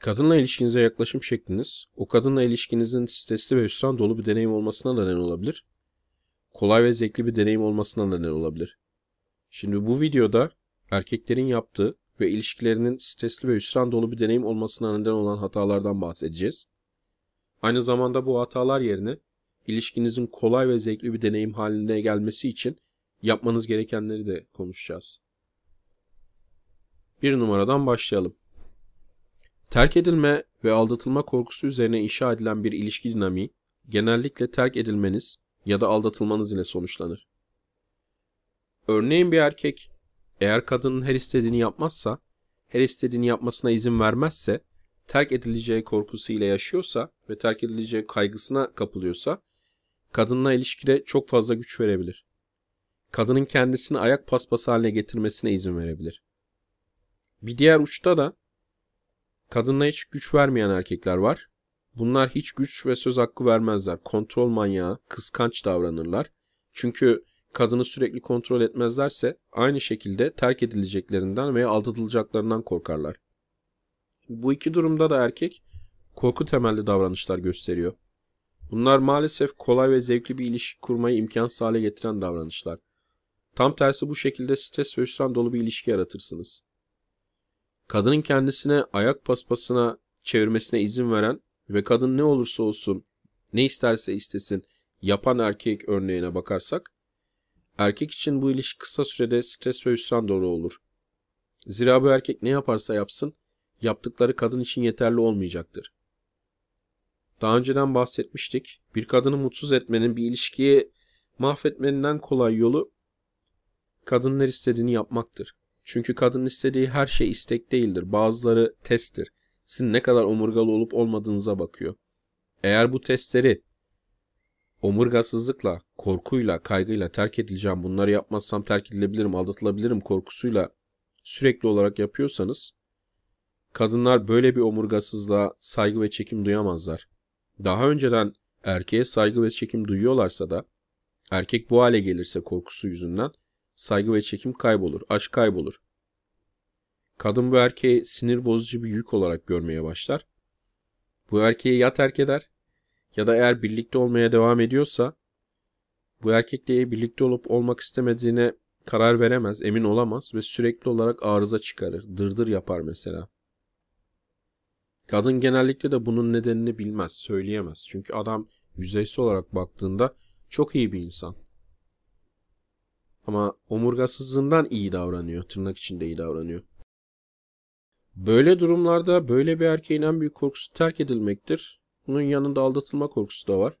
Kadınla ilişkinize yaklaşım şekliniz, o kadınla ilişkinizin stresli ve hüsran dolu bir deneyim olmasına neden olabilir. Kolay ve zevkli bir deneyim olmasına neden olabilir. Şimdi bu videoda erkeklerin yaptığı ve ilişkilerinin stresli ve hüsran dolu bir deneyim olmasına neden olan hatalardan bahsedeceğiz. Aynı zamanda bu hatalar yerine ilişkinizin kolay ve zevkli bir deneyim haline gelmesi için yapmanız gerekenleri de konuşacağız. Bir numaradan başlayalım. Terk edilme ve aldatılma korkusu üzerine inşa edilen bir ilişki dinamiği genellikle terk edilmeniz ya da aldatılmanız ile sonuçlanır. Örneğin bir erkek eğer kadının her istediğini yapmazsa, her istediğini yapmasına izin vermezse, terk edileceği korkusuyla yaşıyorsa ve terk edileceği kaygısına kapılıyorsa, kadınla ilişkide çok fazla güç verebilir. Kadının kendisini ayak paspası haline getirmesine izin verebilir. Bir diğer uçta da kadına hiç güç vermeyen erkekler var. Bunlar hiç güç ve söz hakkı vermezler. Kontrol manyağı, kıskanç davranırlar. Çünkü kadını sürekli kontrol etmezlerse aynı şekilde terk edileceklerinden veya aldatılacaklarından korkarlar. Bu iki durumda da erkek korku temelli davranışlar gösteriyor. Bunlar maalesef kolay ve zevkli bir ilişki kurmayı imkansız hale getiren davranışlar. Tam tersi bu şekilde stres ve hüsran dolu bir ilişki yaratırsınız. Kadının kendisine ayak paspasına çevirmesine izin veren ve kadın ne olursa olsun, ne isterse istesin yapan erkek örneğine bakarsak, erkek için bu ilişki kısa sürede stres ve hüsran dolu olur. Zira bu erkek ne yaparsa yapsın, yaptıkları kadın için yeterli olmayacaktır. Daha önceden bahsetmiştik. Bir kadını mutsuz etmenin bir ilişkiyi mahvetmeninden kolay yolu kadınlar istediğini yapmaktır. Çünkü kadın istediği her şey istek değildir. Bazıları testtir. Sizin ne kadar omurgalı olup olmadığınıza bakıyor. Eğer bu testleri omurgasızlıkla, korkuyla, kaygıyla terk edileceğim, bunları yapmazsam terk edilebilirim, aldatılabilirim korkusuyla sürekli olarak yapıyorsanız kadınlar böyle bir omurgasızlığa saygı ve çekim duyamazlar. Daha önceden erkeğe saygı ve çekim duyuyorlarsa da erkek bu hale gelirse korkusu yüzünden saygı ve çekim kaybolur, aşk kaybolur. Kadın bu erkeği sinir bozucu bir yük olarak görmeye başlar. Bu erkeği ya terk eder ya da eğer birlikte olmaya devam ediyorsa bu erkekle birlikte olup olmak istemediğine karar veremez, emin olamaz ve sürekli olarak arıza çıkarır, dırdır yapar mesela. Kadın genellikle de bunun nedenini bilmez, söyleyemez. Çünkü adam yüzeysel olarak baktığında çok iyi bir insan. Ama omurgasızlığından iyi davranıyor. Tırnak içinde iyi davranıyor. Böyle durumlarda böyle bir erkeğin en büyük korkusu terk edilmektir. Bunun yanında aldatılma korkusu da var.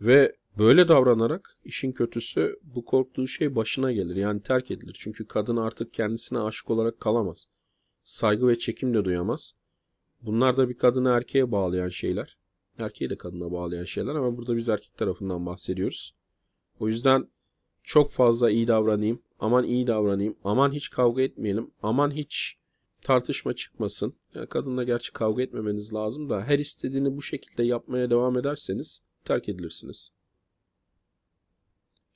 Ve böyle davranarak işin kötüsü bu korktuğu şey başına gelir. Yani terk edilir. Çünkü kadın artık kendisine aşık olarak kalamaz. Saygı ve çekim de duyamaz. Bunlar da bir kadını erkeğe bağlayan şeyler. Erkeği de kadına bağlayan şeyler ama burada biz erkek tarafından bahsediyoruz. O yüzden çok fazla iyi davranayım, aman iyi davranayım, aman hiç kavga etmeyelim, aman hiç tartışma çıkmasın. Yani kadınla gerçi kavga etmemeniz lazım da her istediğini bu şekilde yapmaya devam ederseniz terk edilirsiniz.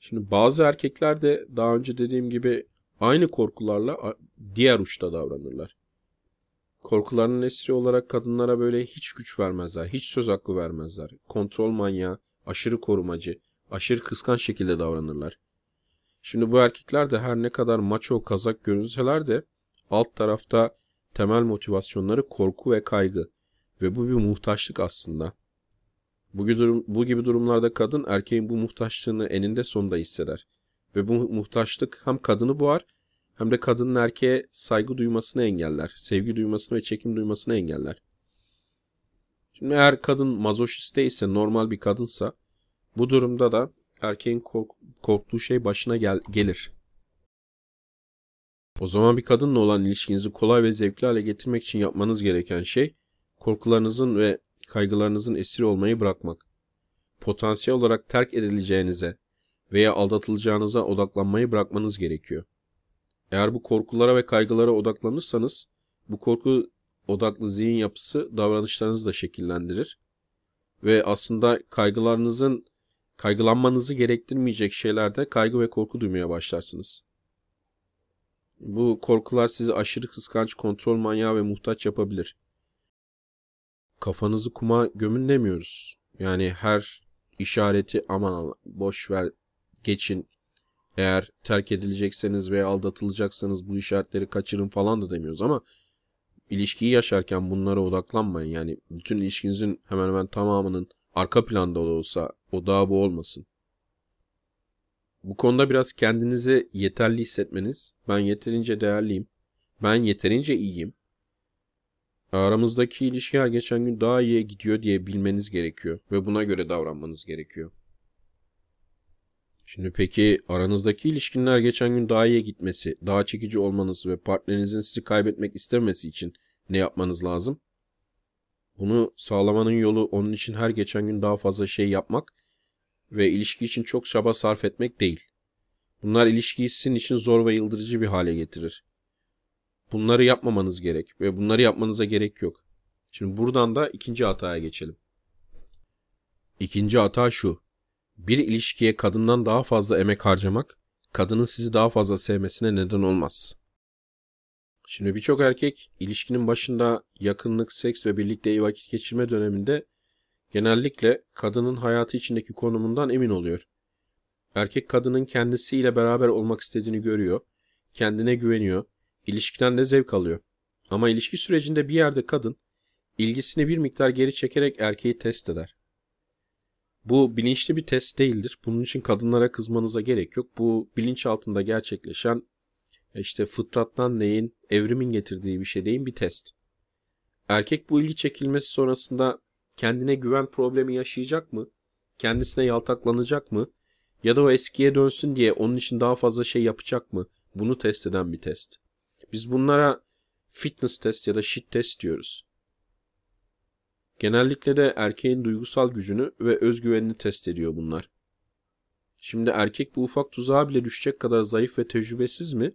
Şimdi bazı erkekler de daha önce dediğim gibi aynı korkularla diğer uçta davranırlar. Korkularının esiri olarak kadınlara böyle hiç güç vermezler, hiç söz hakkı vermezler. Kontrol manyağı, aşırı korumacı, aşırı kıskanç şekilde davranırlar. Şimdi bu erkekler de her ne kadar maço kazak görünseler de alt tarafta temel motivasyonları korku ve kaygı ve bu bir muhtaçlık aslında. Bu gibi, durum, bu gibi durumlarda kadın erkeğin bu muhtaçlığını eninde sonunda hisseder. Ve bu muhtaçlık hem kadını boğar hem de kadının erkeğe saygı duymasını engeller. Sevgi duymasını ve çekim duymasını engeller. Şimdi eğer kadın mazoşiste ise normal bir kadınsa bu durumda da erkeğin kork korktuğu şey başına gel gelir. O zaman bir kadınla olan ilişkinizi kolay ve zevkli hale getirmek için yapmanız gereken şey korkularınızın ve kaygılarınızın esiri olmayı bırakmak. Potansiyel olarak terk edileceğinize veya aldatılacağınıza odaklanmayı bırakmanız gerekiyor. Eğer bu korkulara ve kaygılara odaklanırsanız bu korku odaklı zihin yapısı davranışlarınızı da şekillendirir. Ve aslında kaygılarınızın kaygılanmanızı gerektirmeyecek şeylerde kaygı ve korku duymaya başlarsınız. Bu korkular sizi aşırı kıskanç, kontrol manyağı ve muhtaç yapabilir. kafanızı kuma gömün demiyoruz. Yani her işareti aman boş ver geçin. Eğer terk edilecekseniz veya aldatılacaksanız bu işaretleri kaçırın falan da demiyoruz ama ilişkiyi yaşarken bunlara odaklanmayın. Yani bütün ilişkinizin hemen hemen tamamının arka planda da olsa odağı bu olmasın. Bu konuda biraz kendinizi yeterli hissetmeniz, ben yeterince değerliyim, ben yeterince iyiyim, aramızdaki ilişki her geçen gün daha iyiye gidiyor diye bilmeniz gerekiyor ve buna göre davranmanız gerekiyor. Şimdi peki aranızdaki ilişkinin her geçen gün daha iyiye gitmesi, daha çekici olmanız ve partnerinizin sizi kaybetmek istemesi için ne yapmanız lazım? Bunu sağlamanın yolu onun için her geçen gün daha fazla şey yapmak ve ilişki için çok çaba sarf etmek değil. Bunlar ilişkiyi sizin için zor ve yıldırıcı bir hale getirir. Bunları yapmamanız gerek ve bunları yapmanıza gerek yok. Şimdi buradan da ikinci hataya geçelim. İkinci hata şu. Bir ilişkiye kadından daha fazla emek harcamak, kadının sizi daha fazla sevmesine neden olmaz. Şimdi birçok erkek ilişkinin başında yakınlık, seks ve birlikte iyi vakit geçirme döneminde genellikle kadının hayatı içindeki konumundan emin oluyor. Erkek kadının kendisiyle beraber olmak istediğini görüyor, kendine güveniyor, ilişkiden de zevk alıyor. Ama ilişki sürecinde bir yerde kadın ilgisini bir miktar geri çekerek erkeği test eder. Bu bilinçli bir test değildir. Bunun için kadınlara kızmanıza gerek yok. Bu bilinç altında gerçekleşen işte fıtrattan neyin, evrimin getirdiği bir şey değil bir test. Erkek bu ilgi çekilmesi sonrasında kendine güven problemi yaşayacak mı? Kendisine yaltaklanacak mı? Ya da o eskiye dönsün diye onun için daha fazla şey yapacak mı? Bunu test eden bir test. Biz bunlara fitness test ya da shit test diyoruz. Genellikle de erkeğin duygusal gücünü ve özgüvenini test ediyor bunlar. Şimdi erkek bu ufak tuzağa bile düşecek kadar zayıf ve tecrübesiz mi?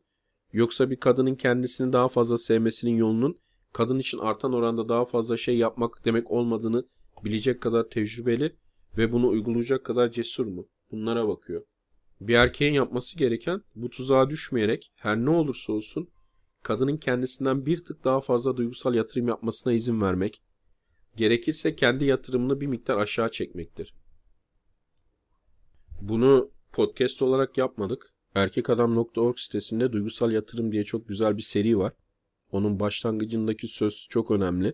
Yoksa bir kadının kendisini daha fazla sevmesinin yolunun kadın için artan oranda daha fazla şey yapmak demek olmadığını bilecek kadar tecrübeli ve bunu uygulayacak kadar cesur mu? Bunlara bakıyor. Bir erkeğin yapması gereken bu tuzağa düşmeyerek her ne olursa olsun kadının kendisinden bir tık daha fazla duygusal yatırım yapmasına izin vermek, gerekirse kendi yatırımını bir miktar aşağı çekmektir. Bunu podcast olarak yapmadık. Erkekadam.org sitesinde duygusal yatırım diye çok güzel bir seri var. Onun başlangıcındaki söz çok önemli.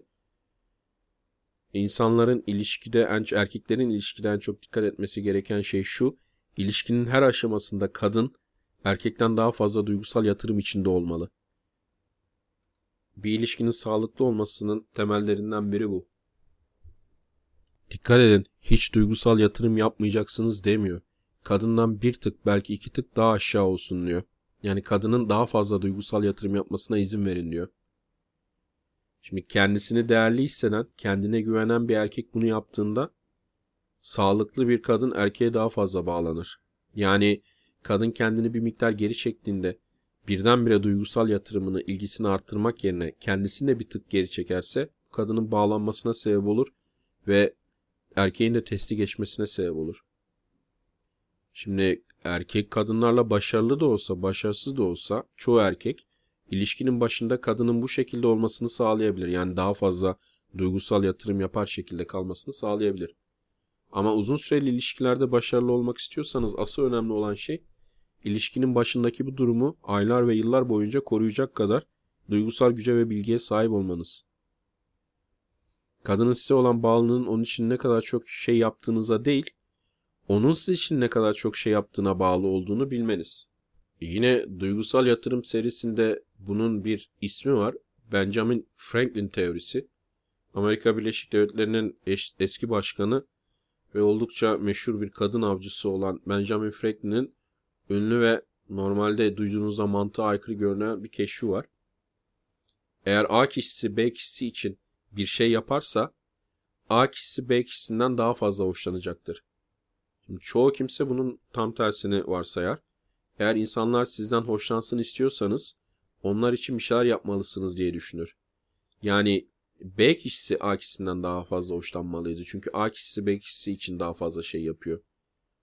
İnsanların ilişkide, erkeklerin ilişkiden çok dikkat etmesi gereken şey şu. İlişkinin her aşamasında kadın erkekten daha fazla duygusal yatırım içinde olmalı. Bir ilişkinin sağlıklı olmasının temellerinden biri bu. Dikkat edin, hiç duygusal yatırım yapmayacaksınız demiyor. Kadından bir tık belki iki tık daha aşağı olsun diyor. Yani kadının daha fazla duygusal yatırım yapmasına izin verin diyor. Şimdi kendisini değerli hisseden, kendine güvenen bir erkek bunu yaptığında sağlıklı bir kadın erkeğe daha fazla bağlanır. Yani kadın kendini bir miktar geri çektiğinde birdenbire duygusal yatırımını, ilgisini arttırmak yerine kendisini bir tık geri çekerse kadının bağlanmasına sebep olur ve erkeğin de testi geçmesine sebep olur. Şimdi erkek kadınlarla başarılı da olsa, başarısız da olsa çoğu erkek ilişkinin başında kadının bu şekilde olmasını sağlayabilir. Yani daha fazla duygusal yatırım yapar şekilde kalmasını sağlayabilir. Ama uzun süreli ilişkilerde başarılı olmak istiyorsanız asıl önemli olan şey ilişkinin başındaki bu durumu aylar ve yıllar boyunca koruyacak kadar duygusal güce ve bilgiye sahip olmanız. Kadının size olan bağlılığının onun için ne kadar çok şey yaptığınıza değil, onun siz için ne kadar çok şey yaptığına bağlı olduğunu bilmeniz. Yine duygusal yatırım serisinde bunun bir ismi var. Benjamin Franklin teorisi. Amerika Birleşik Devletleri'nin eski başkanı ve oldukça meşhur bir kadın avcısı olan Benjamin Franklin'in ünlü ve normalde duyduğunuzda mantığa aykırı görünen bir keşfi var. Eğer A kişisi B kişisi için bir şey yaparsa A kişisi B kişisinden daha fazla hoşlanacaktır. Şimdi çoğu kimse bunun tam tersini varsayar. Eğer insanlar sizden hoşlansın istiyorsanız onlar için bir şeyler yapmalısınız diye düşünür. Yani B kişisi A kişisinden daha fazla hoşlanmalıydı. Çünkü A kişisi B kişisi için daha fazla şey yapıyor.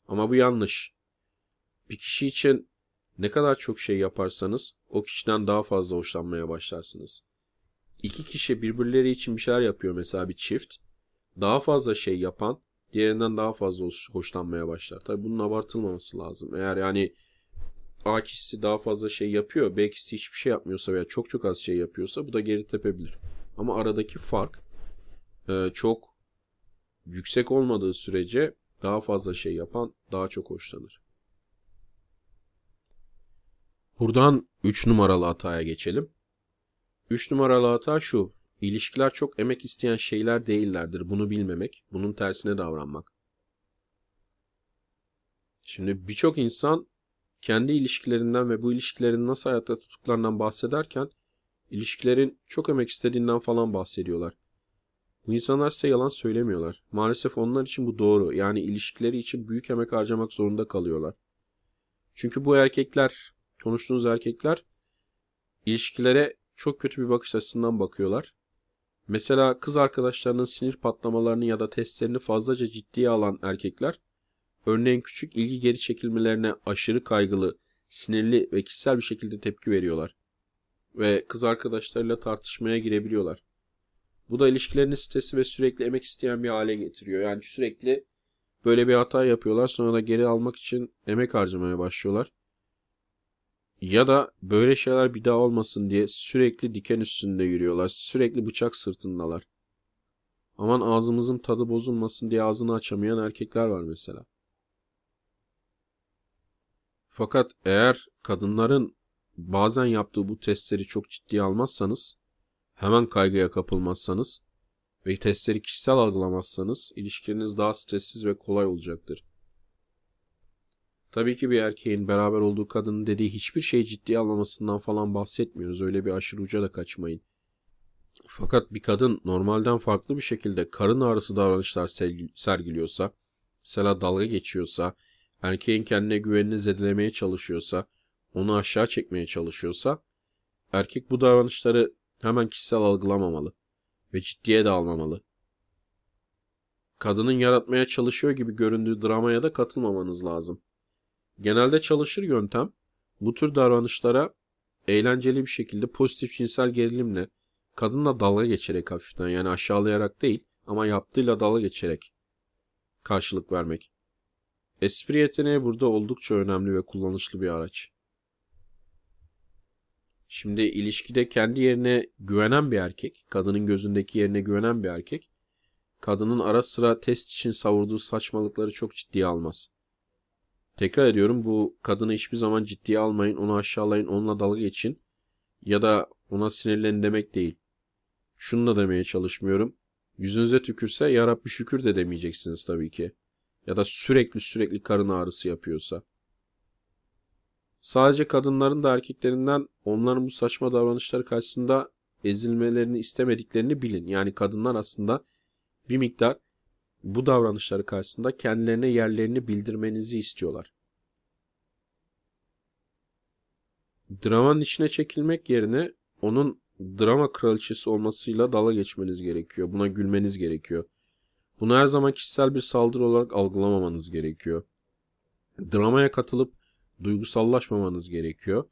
Ama bu yanlış. Bir kişi için ne kadar çok şey yaparsanız o kişiden daha fazla hoşlanmaya başlarsınız. iki kişi birbirleri için bir şeyler yapıyor mesela bir çift. Daha fazla şey yapan diğerinden daha fazla hoşlanmaya başlar. Tabi bunun abartılmaması lazım. Eğer yani A kişisi daha fazla şey yapıyor, B kişisi hiçbir şey yapmıyorsa veya çok çok az şey yapıyorsa bu da geri tepebilir. Ama aradaki fark e, çok yüksek olmadığı sürece daha fazla şey yapan daha çok hoşlanır. Buradan 3 numaralı hataya geçelim. 3 numaralı hata şu. İlişkiler çok emek isteyen şeyler değillerdir. Bunu bilmemek, bunun tersine davranmak. Şimdi birçok insan kendi ilişkilerinden ve bu ilişkilerin nasıl hayatta tuttuklarından bahsederken ilişkilerin çok emek istediğinden falan bahsediyorlar. Bu insanlar size yalan söylemiyorlar. Maalesef onlar için bu doğru. Yani ilişkileri için büyük emek harcamak zorunda kalıyorlar. Çünkü bu erkekler, konuştuğunuz erkekler ilişkilere çok kötü bir bakış açısından bakıyorlar. Mesela kız arkadaşlarının sinir patlamalarını ya da testlerini fazlaca ciddiye alan erkekler, örneğin küçük ilgi geri çekilmelerine aşırı kaygılı, sinirli ve kişisel bir şekilde tepki veriyorlar. Ve kız arkadaşlarıyla tartışmaya girebiliyorlar. Bu da ilişkilerini stresi ve sürekli emek isteyen bir hale getiriyor. Yani sürekli böyle bir hata yapıyorlar sonra da geri almak için emek harcamaya başlıyorlar. Ya da böyle şeyler bir daha olmasın diye sürekli diken üstünde yürüyorlar. Sürekli bıçak sırtındalar. Aman ağzımızın tadı bozulmasın diye ağzını açamayan erkekler var mesela. Fakat eğer kadınların bazen yaptığı bu testleri çok ciddiye almazsanız, hemen kaygıya kapılmazsanız ve testleri kişisel algılamazsanız ilişkiniz daha stressiz ve kolay olacaktır. Tabii ki bir erkeğin beraber olduğu kadının dediği hiçbir şeyi ciddiye almamasından falan bahsetmiyoruz. Öyle bir aşırı uca da kaçmayın. Fakat bir kadın normalden farklı bir şekilde karın ağrısı davranışlar sergiliyorsa, mesela dalga geçiyorsa, erkeğin kendine güvenini zedelemeye çalışıyorsa, onu aşağı çekmeye çalışıyorsa, erkek bu davranışları hemen kişisel algılamamalı ve ciddiye de almamalı. Kadının yaratmaya çalışıyor gibi göründüğü dramaya da katılmamanız lazım. Genelde çalışır yöntem bu tür davranışlara eğlenceli bir şekilde pozitif cinsel gerilimle kadınla dalga geçerek hafiften yani aşağılayarak değil ama yaptığıyla dalga geçerek karşılık vermek. Espri yeteneği burada oldukça önemli ve kullanışlı bir araç. Şimdi ilişkide kendi yerine güvenen bir erkek, kadının gözündeki yerine güvenen bir erkek, kadının ara sıra test için savurduğu saçmalıkları çok ciddiye almaz. Tekrar ediyorum bu kadını hiçbir zaman ciddiye almayın, onu aşağılayın, onunla dalga geçin ya da ona sinirlenin demek değil. Şunu da demeye çalışmıyorum. Yüzünüze tükürse ya Rabbi şükür de demeyeceksiniz tabii ki. Ya da sürekli sürekli karın ağrısı yapıyorsa. Sadece kadınların da erkeklerinden onların bu saçma davranışları karşısında ezilmelerini istemediklerini bilin. Yani kadınlar aslında bir miktar bu davranışları karşısında kendilerine yerlerini bildirmenizi istiyorlar. Dramanın içine çekilmek yerine onun drama kraliçesi olmasıyla dala geçmeniz gerekiyor. Buna gülmeniz gerekiyor. Bunu her zaman kişisel bir saldırı olarak algılamamanız gerekiyor. Dramaya katılıp duygusallaşmamanız gerekiyor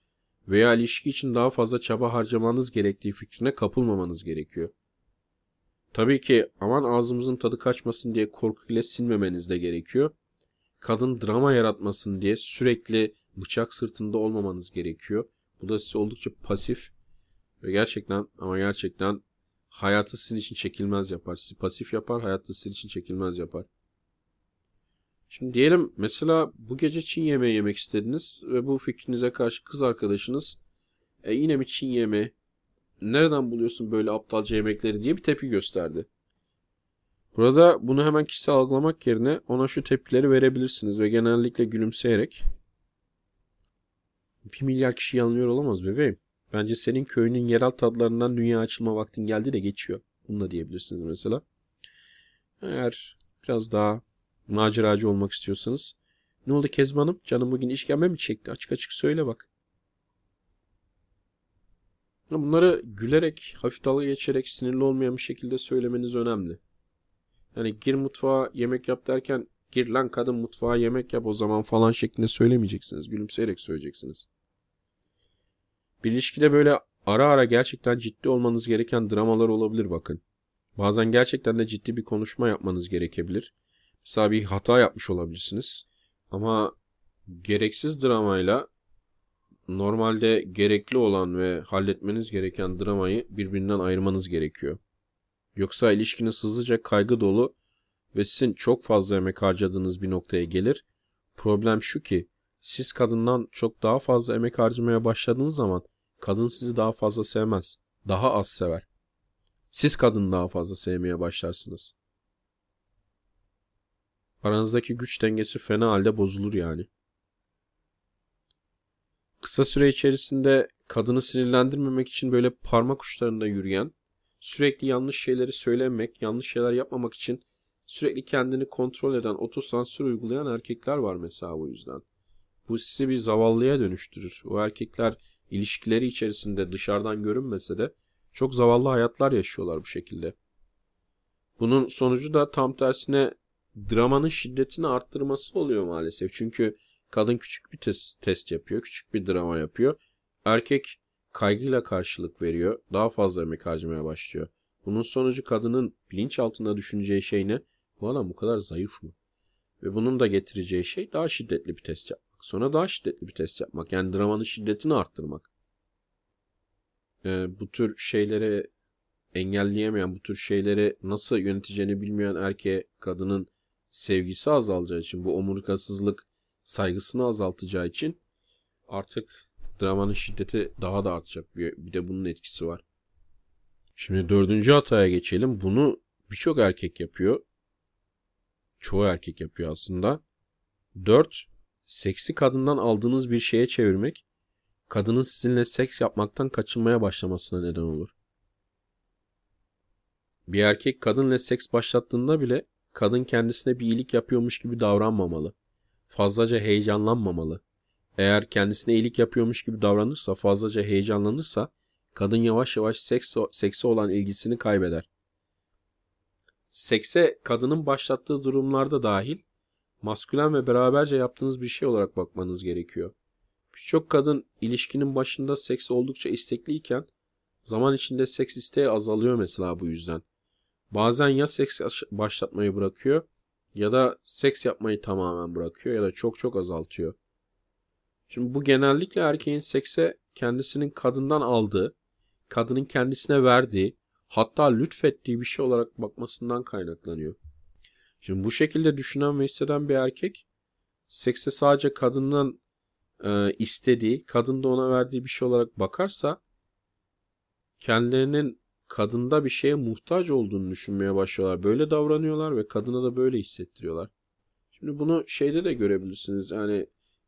veya ilişki için daha fazla çaba harcamanız gerektiği fikrine kapılmamanız gerekiyor. Tabii ki aman ağzımızın tadı kaçmasın diye korkuyla sinmemeniz de gerekiyor. Kadın drama yaratmasın diye sürekli bıçak sırtında olmamanız gerekiyor. Bu da sizi oldukça pasif ve gerçekten ama gerçekten hayatı sizin için çekilmez yapar. Sizi pasif yapar, hayatı sizin için çekilmez yapar. Şimdi diyelim mesela bu gece Çin yemeği yemek istediniz ve bu fikrinize karşı kız arkadaşınız e, yine mi Çin yemeği nereden buluyorsun böyle aptalca yemekleri diye bir tepki gösterdi. Burada bunu hemen kişisel algılamak yerine ona şu tepkileri verebilirsiniz ve genellikle gülümseyerek bir milyar kişi yanılıyor olamaz bebeğim. Bence senin köyünün yerel tadlarından dünya açılma vaktin geldi de geçiyor. Bunu da diyebilirsiniz mesela. Eğer biraz daha maceracı olmak istiyorsanız. Ne oldu Kezban'ım? Canım bugün işkembe mi çekti? Açık açık söyle bak. Bunları gülerek, hafif dalga geçerek, sinirli olmayan bir şekilde söylemeniz önemli. Yani gir mutfağa yemek yap derken gir lan kadın mutfağa yemek yap o zaman falan şeklinde söylemeyeceksiniz. Gülümseyerek söyleyeceksiniz. Bir ilişkide böyle ara ara gerçekten ciddi olmanız gereken dramalar olabilir bakın. Bazen gerçekten de ciddi bir konuşma yapmanız gerekebilir. Mesela bir hata yapmış olabilirsiniz. Ama gereksiz dramayla normalde gerekli olan ve halletmeniz gereken dramayı birbirinden ayırmanız gerekiyor. Yoksa ilişkiniz hızlıca kaygı dolu ve sizin çok fazla emek harcadığınız bir noktaya gelir. Problem şu ki siz kadından çok daha fazla emek harcamaya başladığınız zaman kadın sizi daha fazla sevmez. Daha az sever. Siz kadını daha fazla sevmeye başlarsınız. Aranızdaki güç dengesi fena halde bozulur yani. Kısa süre içerisinde kadını sinirlendirmemek için böyle parmak uçlarında yürüyen, sürekli yanlış şeyleri söylemek, yanlış şeyler yapmamak için sürekli kendini kontrol eden, otosansür uygulayan erkekler var mesela bu yüzden. Bu sizi bir zavallıya dönüştürür. O erkekler ilişkileri içerisinde dışarıdan görünmese de çok zavallı hayatlar yaşıyorlar bu şekilde. Bunun sonucu da tam tersine dramanın şiddetini arttırması oluyor maalesef. Çünkü kadın küçük bir test, test yapıyor, küçük bir drama yapıyor. Erkek kaygıyla karşılık veriyor, daha fazla emek harcamaya başlıyor. Bunun sonucu kadının bilinç altında düşüneceği şey ne? Bu adam bu kadar zayıf mı? Ve bunun da getireceği şey daha şiddetli bir test yapmak. Sonra daha şiddetli bir test yapmak. Yani dramanın şiddetini arttırmak. Ee, bu tür şeylere engelleyemeyen, bu tür şeyleri nasıl yöneteceğini bilmeyen erkeğe kadının sevgisi azalacağı için, bu omurgasızlık saygısını azaltacağı için artık dramanın şiddeti daha da artacak. Bir, de bunun etkisi var. Şimdi dördüncü hataya geçelim. Bunu birçok erkek yapıyor. Çoğu erkek yapıyor aslında. Dört, seksi kadından aldığınız bir şeye çevirmek, kadının sizinle seks yapmaktan kaçınmaya başlamasına neden olur. Bir erkek kadınla seks başlattığında bile kadın kendisine bir iyilik yapıyormuş gibi davranmamalı. Fazlaca heyecanlanmamalı. Eğer kendisine iyilik yapıyormuş gibi davranırsa, fazlaca heyecanlanırsa kadın yavaş yavaş seks, sekse olan ilgisini kaybeder. Sekse kadının başlattığı durumlarda dahil maskülen ve beraberce yaptığınız bir şey olarak bakmanız gerekiyor. Birçok kadın ilişkinin başında seks oldukça istekliyken zaman içinde seks isteği azalıyor mesela bu yüzden. Bazen ya seks başlatmayı bırakıyor ya da seks yapmayı tamamen bırakıyor ya da çok çok azaltıyor. Şimdi bu genellikle erkeğin sekse kendisinin kadından aldığı, kadının kendisine verdiği, hatta lütfettiği bir şey olarak bakmasından kaynaklanıyor. Şimdi bu şekilde düşünen ve hisseden bir erkek sekse sadece kadından e, istediği, kadın da ona verdiği bir şey olarak bakarsa kendilerinin kadında bir şeye muhtaç olduğunu düşünmeye başlıyorlar. Böyle davranıyorlar ve kadına da böyle hissettiriyorlar. Şimdi bunu şeyde de görebilirsiniz. Yani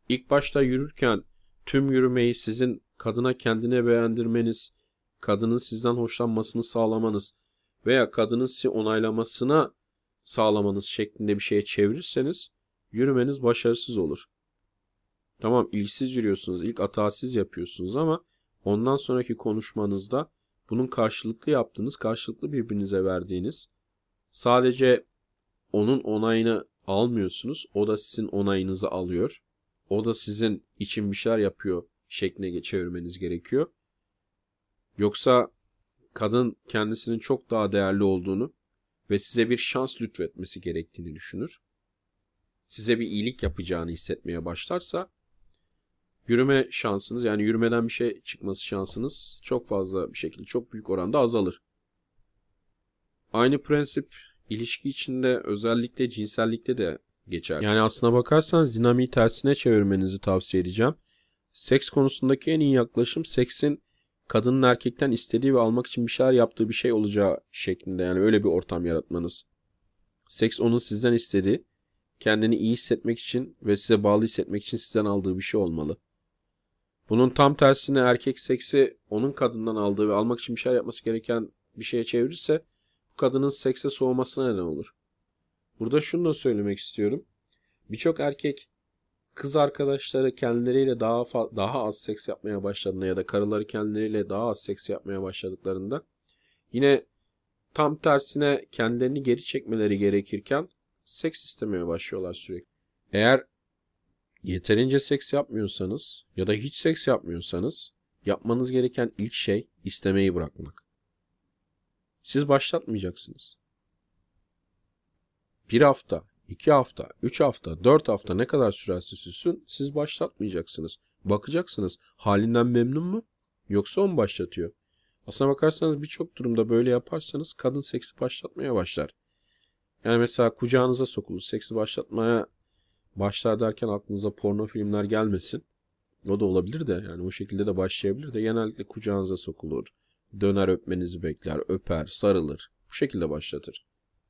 ilk başta yürürken tüm yürümeyi sizin kadına kendine beğendirmeniz, kadının sizden hoşlanmasını sağlamanız veya kadının sizi onaylamasına sağlamanız şeklinde bir şeye çevirirseniz yürümeniz başarısız olur. Tamam ilksiz yürüyorsunuz, ilk hatasız yapıyorsunuz ama ondan sonraki konuşmanızda bunun karşılıklı yaptığınız, karşılıklı birbirinize verdiğiniz sadece onun onayını almıyorsunuz. O da sizin onayınızı alıyor. O da sizin için bir şeyler yapıyor şekline çevirmeniz gerekiyor. Yoksa kadın kendisinin çok daha değerli olduğunu ve size bir şans lütfetmesi gerektiğini düşünür. Size bir iyilik yapacağını hissetmeye başlarsa yürüme şansınız yani yürümeden bir şey çıkması şansınız çok fazla bir şekilde çok büyük oranda azalır. Aynı prensip ilişki içinde özellikle cinsellikte de geçer. Yani aslına bakarsanız dinamiği tersine çevirmenizi tavsiye edeceğim. Seks konusundaki en iyi yaklaşım seksin kadının erkekten istediği ve almak için bir şeyler yaptığı bir şey olacağı şeklinde yani öyle bir ortam yaratmanız. Seks onun sizden istediği, kendini iyi hissetmek için ve size bağlı hissetmek için sizden aldığı bir şey olmalı. Bunun tam tersine erkek seksi onun kadından aldığı ve almak için bir şey yapması gereken bir şeye çevirirse bu kadının sekse soğumasına neden olur. Burada şunu da söylemek istiyorum. Birçok erkek kız arkadaşları kendileriyle daha daha az seks yapmaya başladığında ya da karıları kendileriyle daha az seks yapmaya başladıklarında yine tam tersine kendilerini geri çekmeleri gerekirken seks istemeye başlıyorlar sürekli. Eğer yeterince seks yapmıyorsanız ya da hiç seks yapmıyorsanız yapmanız gereken ilk şey istemeyi bırakmak. Siz başlatmayacaksınız. Bir hafta, iki hafta, üç hafta, dört hafta ne kadar sürerse sürsün siz başlatmayacaksınız. Bakacaksınız halinden memnun mu yoksa o mu başlatıyor? Aslına bakarsanız birçok durumda böyle yaparsanız kadın seksi başlatmaya başlar. Yani mesela kucağınıza sokulur. Seksi başlatmaya başlar derken aklınıza porno filmler gelmesin. O da olabilir de yani o şekilde de başlayabilir de genellikle kucağınıza sokulur. Döner öpmenizi bekler, öper, sarılır. Bu şekilde başlatır.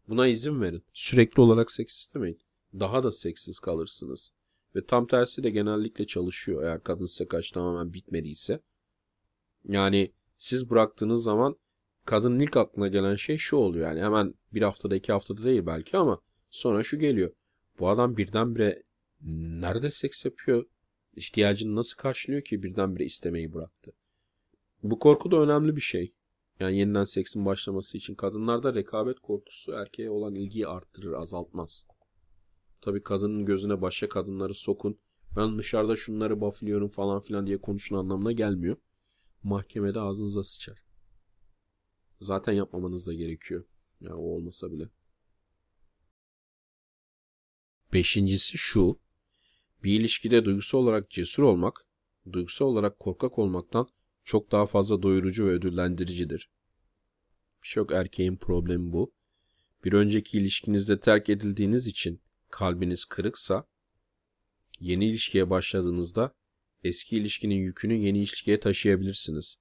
Buna izin verin. Sürekli olarak seks istemeyin. Daha da seksiz kalırsınız. Ve tam tersi de genellikle çalışıyor eğer kadın size karşı tamamen bitmediyse. Yani siz bıraktığınız zaman kadının ilk aklına gelen şey şu oluyor. Yani hemen bir haftada iki haftada değil belki ama sonra şu geliyor. Bu adam birdenbire nerede seks yapıyor? İhtiyacını nasıl karşılıyor ki birdenbire istemeyi bıraktı? Bu korku da önemli bir şey. Yani yeniden seksin başlaması için kadınlarda rekabet korkusu erkeğe olan ilgiyi arttırır, azaltmaz. Tabi kadının gözüne başka kadınları sokun. Ben dışarıda şunları baflıyorum falan filan diye konuşun anlamına gelmiyor. Mahkemede ağzınıza sıçar. Zaten yapmamanız da gerekiyor. Ya yani o olmasa bile. Beşincisi şu. Bir ilişkide duygusal olarak cesur olmak, duygusal olarak korkak olmaktan çok daha fazla doyurucu ve ödüllendiricidir. Birçok erkeğin problemi bu. Bir önceki ilişkinizde terk edildiğiniz için kalbiniz kırıksa, yeni ilişkiye başladığınızda eski ilişkinin yükünü yeni ilişkiye taşıyabilirsiniz.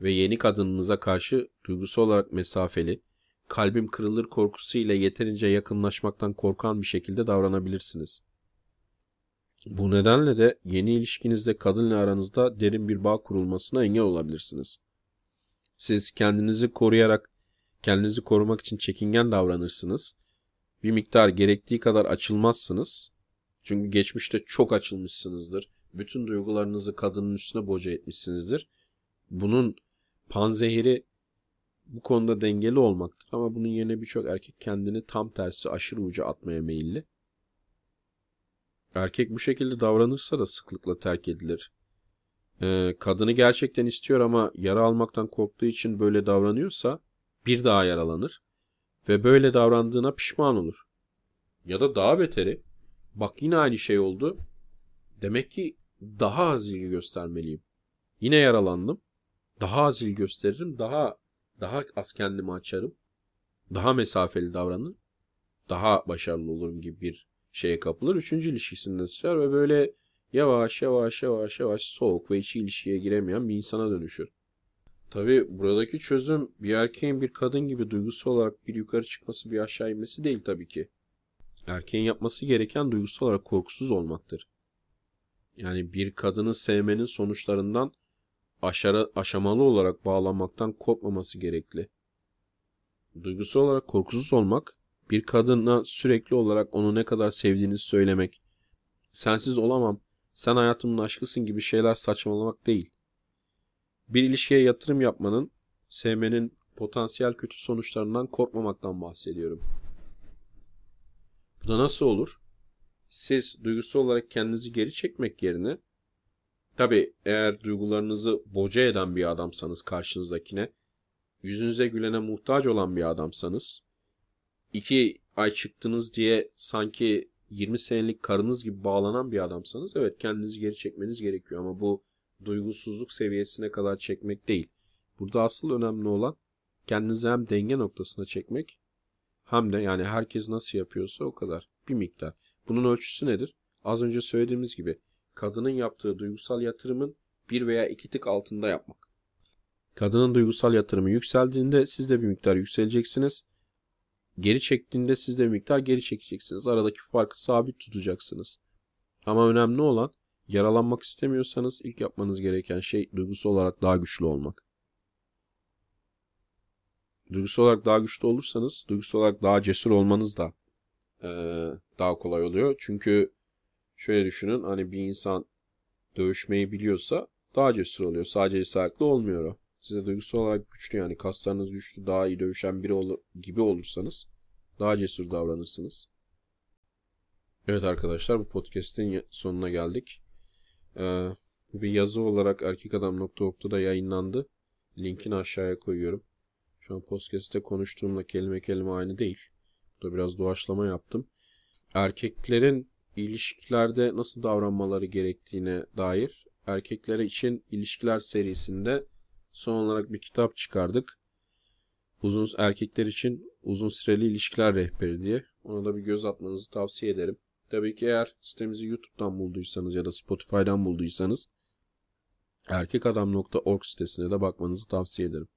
Ve yeni kadınınıza karşı duygusal olarak mesafeli, kalbim kırılır korkusuyla yeterince yakınlaşmaktan korkan bir şekilde davranabilirsiniz. Bu nedenle de yeni ilişkinizde kadınla aranızda derin bir bağ kurulmasına engel olabilirsiniz. Siz kendinizi koruyarak, kendinizi korumak için çekingen davranırsınız. Bir miktar gerektiği kadar açılmazsınız. Çünkü geçmişte çok açılmışsınızdır. Bütün duygularınızı kadının üstüne boca etmişsinizdir. Bunun panzehiri bu konuda dengeli olmaktır ama bunun yerine birçok erkek kendini tam tersi aşırı uca atmaya meyilli. Erkek bu şekilde davranırsa da sıklıkla terk edilir. Ee, kadını gerçekten istiyor ama yara almaktan korktuğu için böyle davranıyorsa bir daha yaralanır ve böyle davrandığına pişman olur. Ya da daha beteri bak yine aynı şey oldu. Demek ki daha az ilgi göstermeliyim. Yine yaralandım. Daha az ilgi gösteririm. Daha daha az kendimi açarım. Daha mesafeli davranırım. Daha başarılı olurum gibi bir şeye kapılır. Üçüncü ilişkisinde sıçrar ve böyle yavaş yavaş yavaş yavaş soğuk ve içi ilişkiye giremeyen bir insana dönüşür. Tabi buradaki çözüm bir erkeğin bir kadın gibi duygusal olarak bir yukarı çıkması bir aşağı inmesi değil tabii ki. Erkeğin yapması gereken duygusal olarak korkusuz olmaktır. Yani bir kadını sevmenin sonuçlarından aşarı, aşamalı olarak bağlanmaktan korkmaması gerekli. Duygusal olarak korkusuz olmak, bir kadına sürekli olarak onu ne kadar sevdiğinizi söylemek, sensiz olamam, sen hayatımın aşkısın gibi şeyler saçmalamak değil. Bir ilişkiye yatırım yapmanın, sevmenin potansiyel kötü sonuçlarından korkmamaktan bahsediyorum. Bu da nasıl olur? Siz duygusal olarak kendinizi geri çekmek yerine Tabi eğer duygularınızı boca eden bir adamsanız karşınızdakine, yüzünüze gülene muhtaç olan bir adamsanız, iki ay çıktınız diye sanki 20 senelik karınız gibi bağlanan bir adamsanız evet kendinizi geri çekmeniz gerekiyor ama bu duygusuzluk seviyesine kadar çekmek değil. Burada asıl önemli olan kendinizi hem denge noktasına çekmek hem de yani herkes nasıl yapıyorsa o kadar bir miktar. Bunun ölçüsü nedir? Az önce söylediğimiz gibi kadının yaptığı duygusal yatırımın bir veya iki tık altında yapmak. Kadının duygusal yatırımı yükseldiğinde siz de bir miktar yükseleceksiniz. Geri çektiğinde siz de bir miktar geri çekeceksiniz. Aradaki farkı sabit tutacaksınız. Ama önemli olan yaralanmak istemiyorsanız ilk yapmanız gereken şey duygusal olarak daha güçlü olmak. Duygusal olarak daha güçlü olursanız duygusal olarak daha cesur olmanız da e, daha kolay oluyor. Çünkü Şöyle düşünün hani bir insan dövüşmeyi biliyorsa daha cesur oluyor. Sadece cesaretli olmuyor o. Size duygusal olarak güçlü yani kaslarınız güçlü daha iyi dövüşen biri olur, gibi olursanız daha cesur davranırsınız. Evet arkadaşlar bu podcast'in sonuna geldik. Ee, bir yazı olarak erkekadam.org'da da yayınlandı. Linkini aşağıya koyuyorum. Şu an podcast'te konuştuğumla kelime kelime aynı değil. Burada biraz doğaçlama yaptım. Erkeklerin ilişkilerde nasıl davranmaları gerektiğine dair erkeklere için ilişkiler serisinde son olarak bir kitap çıkardık. Uzun erkekler için uzun süreli ilişkiler rehberi diye. Ona da bir göz atmanızı tavsiye ederim. Tabii ki eğer sitemizi YouTube'dan bulduysanız ya da Spotify'dan bulduysanız erkekadam.org sitesine de bakmanızı tavsiye ederim.